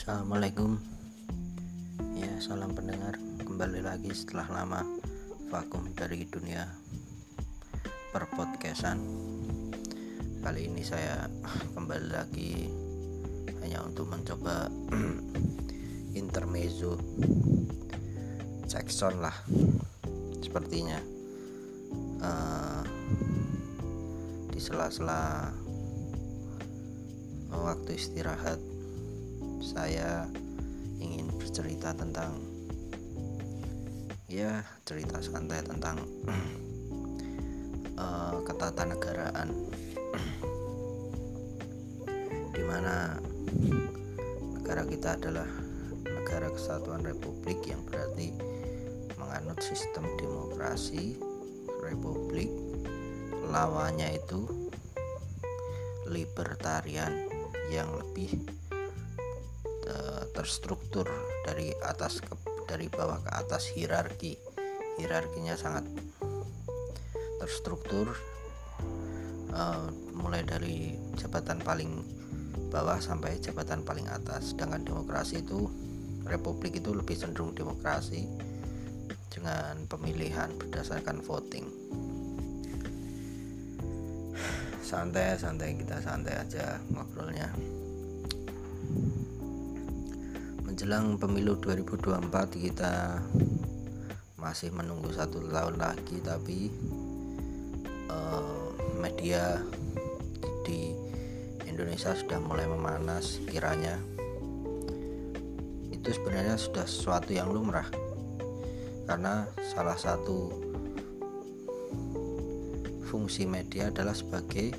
Assalamualaikum. Ya salam pendengar. Kembali lagi setelah lama Vakum dari dunia Perpodcastan. Kali ini saya kembali lagi Hanya untuk mencoba Intermezzo Jackson lah Sepertinya. Uh, Di sela-sela Waktu istirahat saya ingin bercerita tentang ya cerita santai tentang uh, ketatanegaraan. Di mana negara kita adalah negara kesatuan republik yang berarti menganut sistem demokrasi republik. Lawannya itu libertarian yang lebih terstruktur dari atas ke dari bawah ke atas hierarki. Hierarkinya sangat terstruktur uh, mulai dari jabatan paling bawah sampai jabatan paling atas. Sedangkan demokrasi itu republik itu lebih cenderung demokrasi dengan pemilihan berdasarkan voting. Santai santai kita santai aja ngobrolnya menjelang pemilu 2024 kita masih menunggu satu tahun lagi tapi uh, media di Indonesia sudah mulai memanas kiranya. Itu sebenarnya sudah sesuatu yang lumrah karena salah satu fungsi media adalah sebagai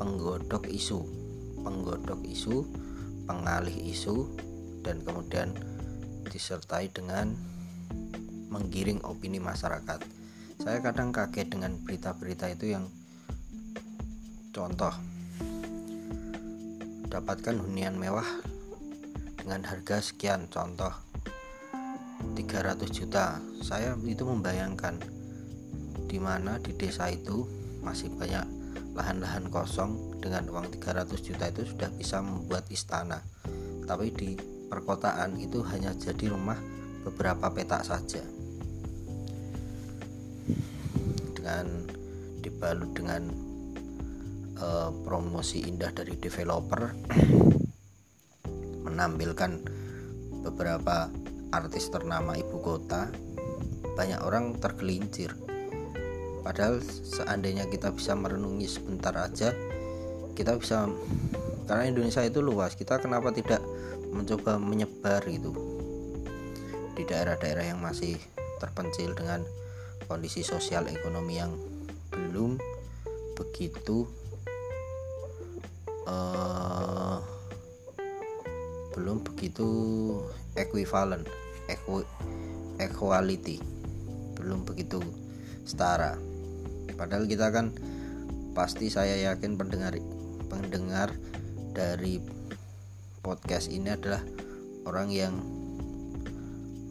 penggodok isu penggodok isu pengalih isu dan kemudian disertai dengan menggiring opini masyarakat. Saya kadang kaget dengan berita-berita itu yang contoh dapatkan hunian mewah dengan harga sekian contoh 300 juta. Saya itu membayangkan di mana di desa itu masih banyak lahan-lahan kosong dengan uang 300 juta itu sudah bisa membuat istana. Tapi di perkotaan itu hanya jadi rumah beberapa petak saja. Dengan dibalut dengan uh, promosi indah dari developer menampilkan beberapa artis ternama ibu kota banyak orang tergelincir padahal seandainya kita bisa merenungi sebentar aja kita bisa karena Indonesia itu luas kita kenapa tidak mencoba menyebar gitu? Di daerah-daerah yang masih terpencil dengan kondisi sosial ekonomi yang belum begitu uh, belum begitu equivalent equality belum begitu setara padahal kita kan pasti saya yakin pendengar pendengar dari podcast ini adalah orang yang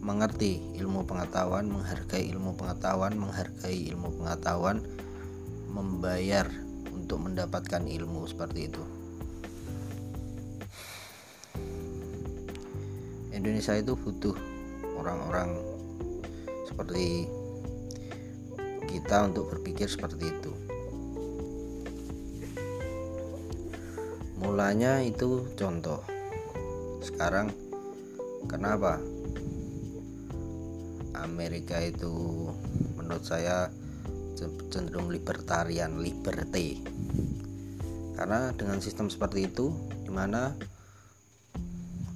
mengerti ilmu pengetahuan, menghargai ilmu pengetahuan, menghargai ilmu pengetahuan, membayar untuk mendapatkan ilmu seperti itu. Indonesia itu butuh orang-orang seperti kita untuk berpikir seperti itu. Mulanya itu contoh. Sekarang kenapa? Amerika itu menurut saya cenderung libertarian liberty. Karena dengan sistem seperti itu di mana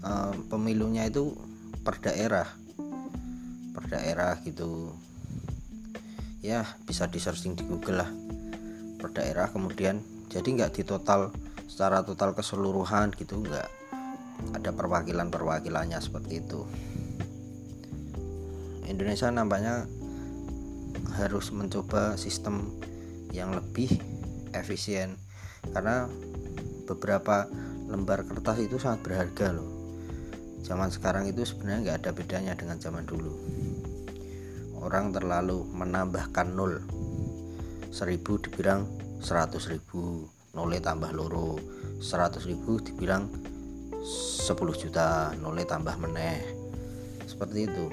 uh, pemilunya itu per daerah. Per daerah gitu ya bisa di searching di Google lah per daerah kemudian. Jadi nggak di total secara total keseluruhan gitu nggak ada perwakilan-perwakilannya seperti itu. Indonesia nampaknya harus mencoba sistem yang lebih efisien karena beberapa lembar kertas itu sangat berharga loh. Zaman sekarang itu sebenarnya nggak ada bedanya dengan zaman dulu orang terlalu menambahkan nol. Seribu dibilang seratus ribu nole tambah loro. 100 ribu dibilang 10 juta nole tambah meneh. Seperti itu.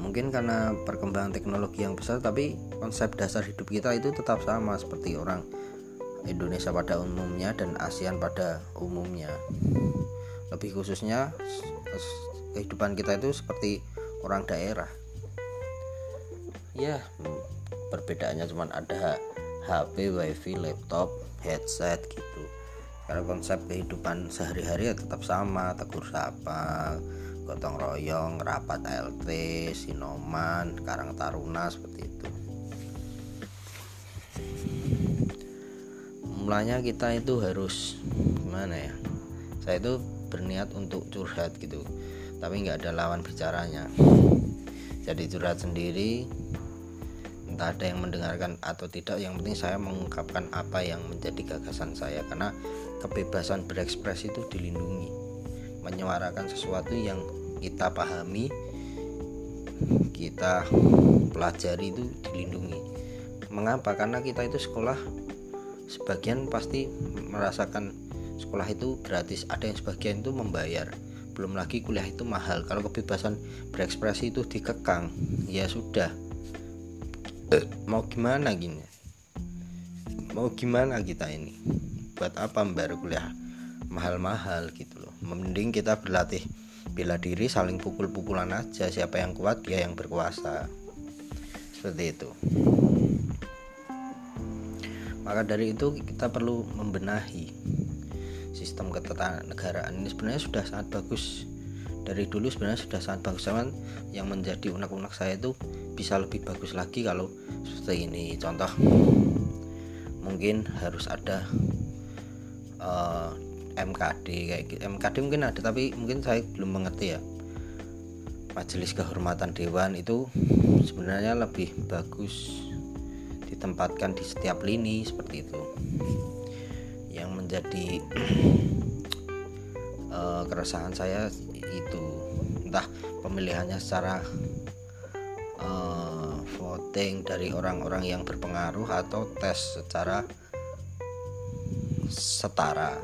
Mungkin karena perkembangan teknologi yang besar tapi konsep dasar hidup kita itu tetap sama seperti orang Indonesia pada umumnya dan ASEAN pada umumnya. Lebih khususnya kehidupan kita itu seperti orang daerah. Ya perbedaannya cuma ada HP, WiFi, laptop, headset gitu. Karena konsep kehidupan sehari-hari ya tetap sama tegur sapa gotong royong rapat LT sinoman karang taruna seperti itu. Mulanya kita itu harus gimana ya saya itu berniat untuk curhat gitu tapi nggak ada lawan bicaranya. Jadi curhat sendiri entah ada yang mendengarkan atau tidak yang penting saya mengungkapkan apa yang menjadi gagasan saya. Karena kebebasan berekspresi itu dilindungi. Menyuarakan sesuatu yang kita pahami kita pelajari itu dilindungi. Mengapa? Karena kita itu sekolah sebagian pasti merasakan sekolah itu gratis ada yang sebagian itu membayar belum lagi kuliah itu mahal kalau kebebasan berekspresi itu dikekang. Ya sudah. Eh, mau gimana gini? Mau gimana kita ini? Buat apa membayar kuliah? Mahal-mahal gitu loh. Mending kita berlatih bela diri saling pukul-pukulan aja. Siapa yang kuat dia yang berkuasa. Seperti itu. Maka dari itu kita perlu membenahi sistem ketatanegaraan ini sebenarnya sudah sangat bagus. Dari dulu sebenarnya sudah sangat bagus cuman yang menjadi unek-unek saya itu bisa lebih bagus lagi kalau seperti ini. Contoh mungkin harus ada uh, eh, MKD kayak gitu. MKD mungkin ada tapi mungkin saya belum mengerti ya. Majelis kehormatan dewan itu sebenarnya lebih bagus ditempatkan di setiap lini seperti itu menjadi uh, keresahan saya itu. Entah pemilihannya secara uh, voting dari orang-orang yang berpengaruh atau tes secara setara.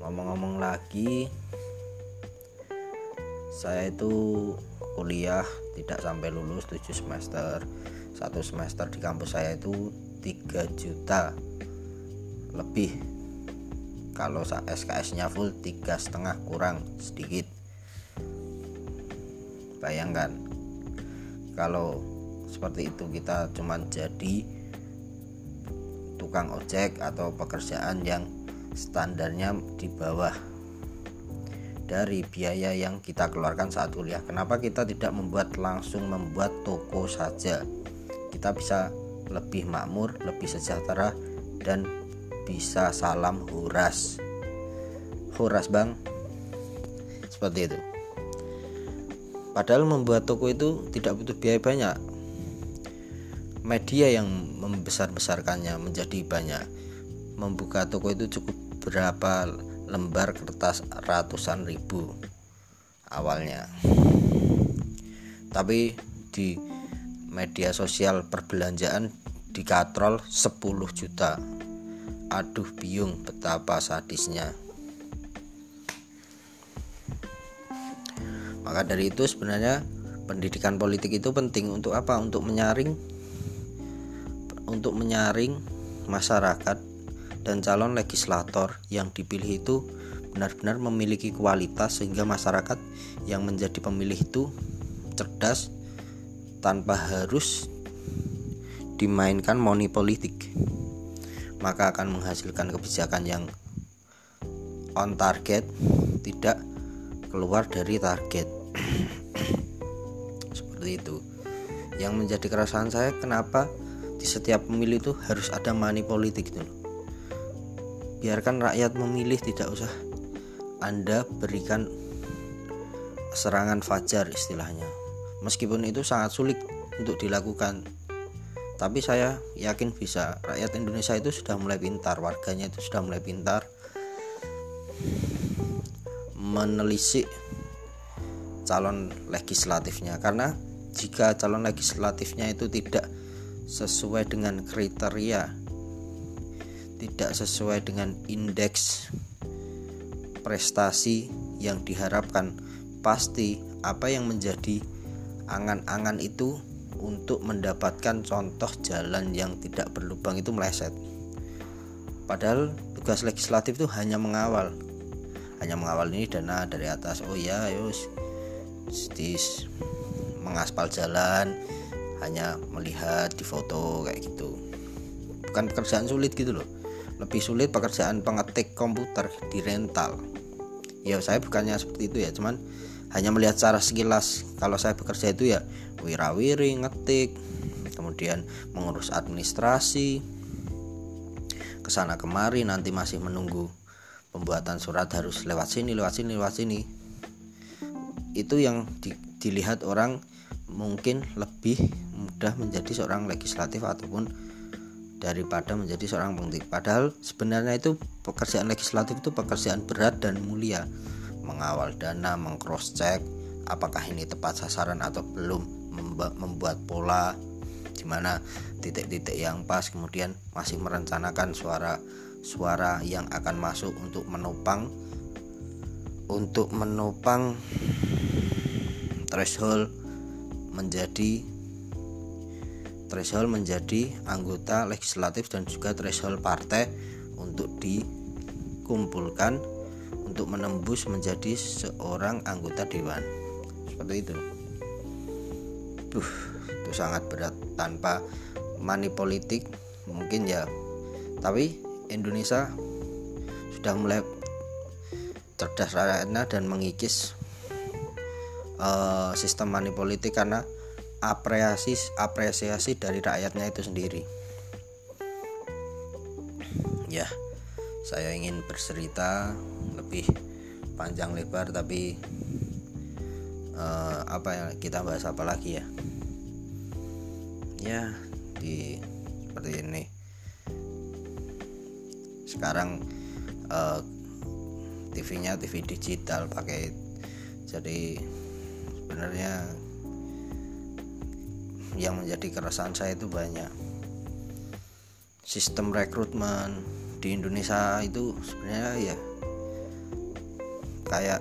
Ngomong-ngomong lagi saya itu kuliah tidak sampai lulus 7 semester satu semester di kampus saya itu 3 juta lebih kalau SKS nya full tiga setengah kurang sedikit bayangkan kalau seperti itu kita cuma jadi tukang ojek atau pekerjaan yang standarnya di bawah dari biaya yang kita keluarkan saat kuliah. Kenapa kita tidak membuat langsung membuat toko saja? Kita bisa lebih makmur, lebih sejahtera dan bisa salam huras. Huras, Bang. Seperti itu. Padahal membuat toko itu tidak butuh biaya banyak. Media yang membesar-besarkannya menjadi banyak. Membuka toko itu cukup berapa lembar kertas ratusan ribu awalnya. Tapi di media sosial perbelanjaan dikatrol 10 juta. Aduh biung betapa sadisnya. Maka dari itu sebenarnya pendidikan politik itu penting untuk apa? Untuk menyaring untuk menyaring masyarakat dan calon legislator yang dipilih itu benar-benar memiliki kualitas sehingga masyarakat yang menjadi pemilih itu cerdas tanpa harus dimainkan money politik maka akan menghasilkan kebijakan yang on target tidak keluar dari target. Seperti itu. Yang menjadi keresahan saya kenapa di setiap pemilu itu harus ada money politik itu? Biarkan rakyat memilih tidak usah anda berikan serangan fajar istilahnya Meskipun itu sangat sulit untuk dilakukan, tapi saya yakin bisa. Rakyat Indonesia itu sudah mulai pintar, warganya itu sudah mulai pintar menelisik calon legislatifnya karena jika calon legislatifnya itu tidak sesuai dengan kriteria tidak sesuai dengan indeks prestasi yang diharapkan pasti apa yang menjadi angan-angan itu untuk mendapatkan contoh jalan yang tidak berlubang itu meleset. Padahal tugas legislatif itu hanya mengawal. Hanya mengawal ini dana dari atas. Oh ya yus stis mengaspal jalan hanya melihat di foto kayak gitu. Bukan pekerjaan sulit gitu loh. Lebih sulit pekerjaan pengetik komputer di rental. Ya saya bukannya seperti itu ya cuman hanya melihat cara sekilas. Kalau saya bekerja itu ya wirawiri ngetik kemudian mengurus administrasi. Ke sana kemari nanti masih menunggu pembuatan surat harus lewat sini lewat sini lewat sini. Itu yang di, dilihat orang mungkin lebih mudah menjadi seorang legislatif ataupun daripada menjadi seorang penting padahal sebenarnya itu pekerjaan legislatif itu pekerjaan berat dan mulia mengawal dana mengcross check apakah ini tepat sasaran atau belum membuat pola di mana titik-titik yang pas kemudian masih merencanakan suara suara yang akan masuk untuk menopang untuk menopang threshold menjadi threshold menjadi anggota legislatif dan juga threshold partai untuk dikumpulkan untuk menembus menjadi seorang anggota dewan. Seperti itu. Duh, itu sangat berat. Tanpa money politik mungkin ya. Tapi Indonesia sudah mulai cerdas rakyatnya dan mengikis uh, sistem money politik karena apresiasi apresiasi dari rakyatnya itu sendiri. Ya saya ingin bercerita lebih panjang lebar tapi uh, apa yang kita bahas apa lagi ya? Ya di seperti ini. Sekarang uh, eh, TV-nya TV digital pakai jadi sebenarnya yang menjadi keresahan saya itu banyak. Sistem rekrutmen di Indonesia itu sebenarnya ya kayak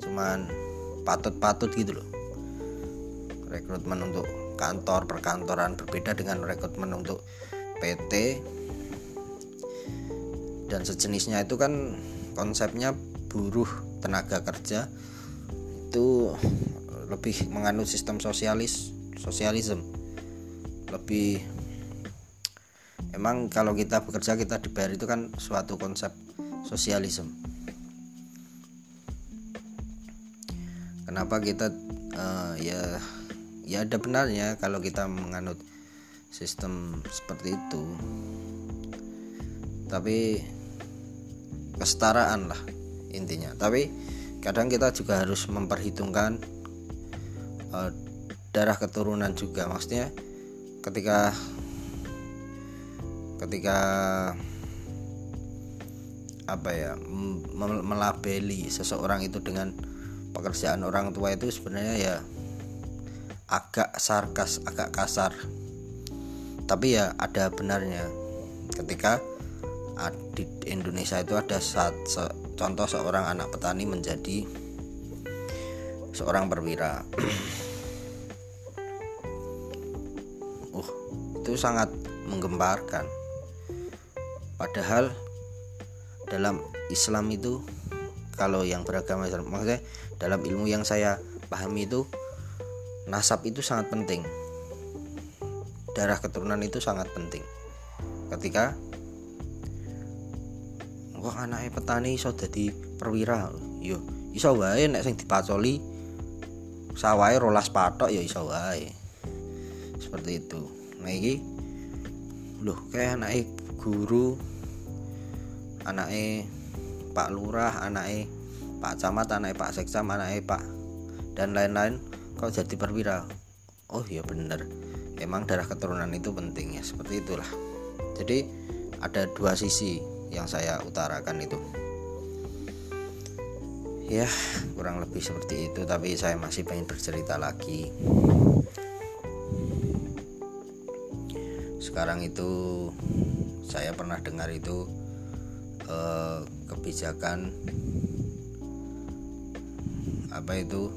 cuman patut-patut gitu loh. Rekrutmen untuk kantor perkantoran berbeda dengan rekrutmen untuk PT dan sejenisnya itu kan konsepnya buruh tenaga kerja itu lebih menganut sistem sosialis sosialisme. Lebih emang kalau kita bekerja kita dibayar itu kan suatu konsep sosialisme kenapa kita uh, ya ya ada benarnya kalau kita menganut sistem seperti itu. Tapi kesetaraan lah intinya. Tapi kadang kita juga harus memperhitungkan uh, darah keturunan juga. Maksudnya ketika ketika apa ya melabeli seseorang itu dengan pekerjaan orang tua itu sebenarnya ya agak sarkas agak kasar. Tapi ya ada benarnya. Ketika di Indonesia itu ada saat se, contoh seorang anak petani menjadi seorang perwira. Uh itu sangat menggemparkan. Padahal dalam Islam itu kalau yang beragama Islam maksudnya dalam ilmu yang saya pahami itu nasab itu sangat penting. Darah keturunan itu sangat penting. Ketika wah anaknya petani iso jadi perwira. Yo iso wae nek sing dipacoli sawai rolas patok ya iso wae. Seperti itu. Nah ini loh kayak anaknya guru anaknya Pak Lurah anaknya Pak Camat anaknya Pak Seksam anaknya Pak dan lain-lain kau jadi perwira. Oh ya bener. Emang darah keturunan itu penting ya seperti itulah. Jadi ada dua sisi yang saya utarakan itu. Ya kurang lebih seperti itu tapi saya masih pengen bercerita lagi. Sekarang itu saya pernah dengar itu eh, kebijakan apa itu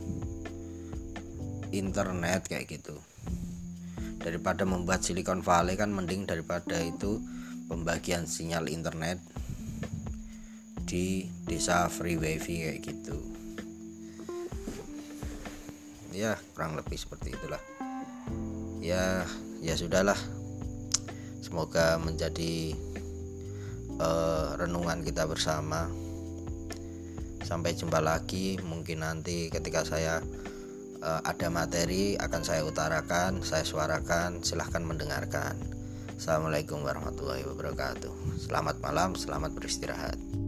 internet kayak gitu. Daripada membuat Silicon Valley kan mending daripada itu pembagian sinyal internet di desa free wifi kayak gitu. Ya kurang lebih seperti itulah. Ya ya sudahlah. Semoga menjadi uh, renungan kita bersama sampai jumpa lagi. Mungkin nanti ketika saya uh, ada materi akan saya utarakan saya suarakan. Silahkan mendengarkan. Assalamualaikum warahmatullahi wabarakatuh. Selamat malam, selamat beristirahat